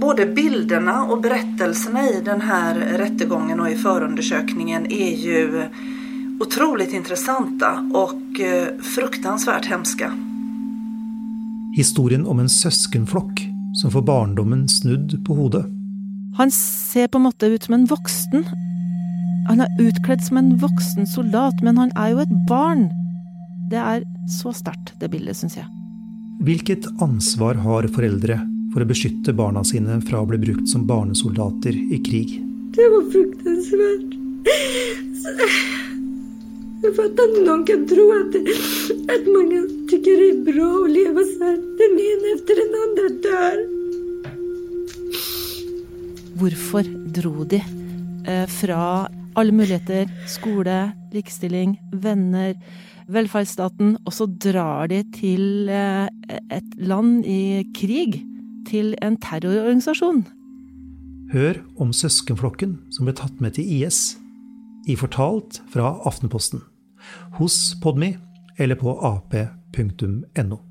både bildene og berättelserna i denne rettegången og i förundersökningen er jo utrolig interessante og fruktansvärt fruktansvært hemske. Historien om en søskenflokk som får barndommen snudd på hodet. Han ser på en måte ut som en voksen. Han er utkledd som en voksen soldat, men han er jo et barn. Det er så sterkt, det bildet, syns jeg. Hvilket ansvar har foreldre for å beskytte barna sine fra å bli brukt som barnesoldater i krig? Det var fruktansvært. Jeg fatter at noen kan tro at, at mange tykker det er bra å leve sånn. Den ene etter den andre dør. Hvorfor dro de eh, fra alle muligheter, skole, likestilling, venner, velferdsstaten, og så drar de til eh, et land i krig, til en terrororganisasjon? Hør om søskenflokken som ble tatt med til IS, i Fortalt fra Aftenposten, hos Podmy eller på ap.no.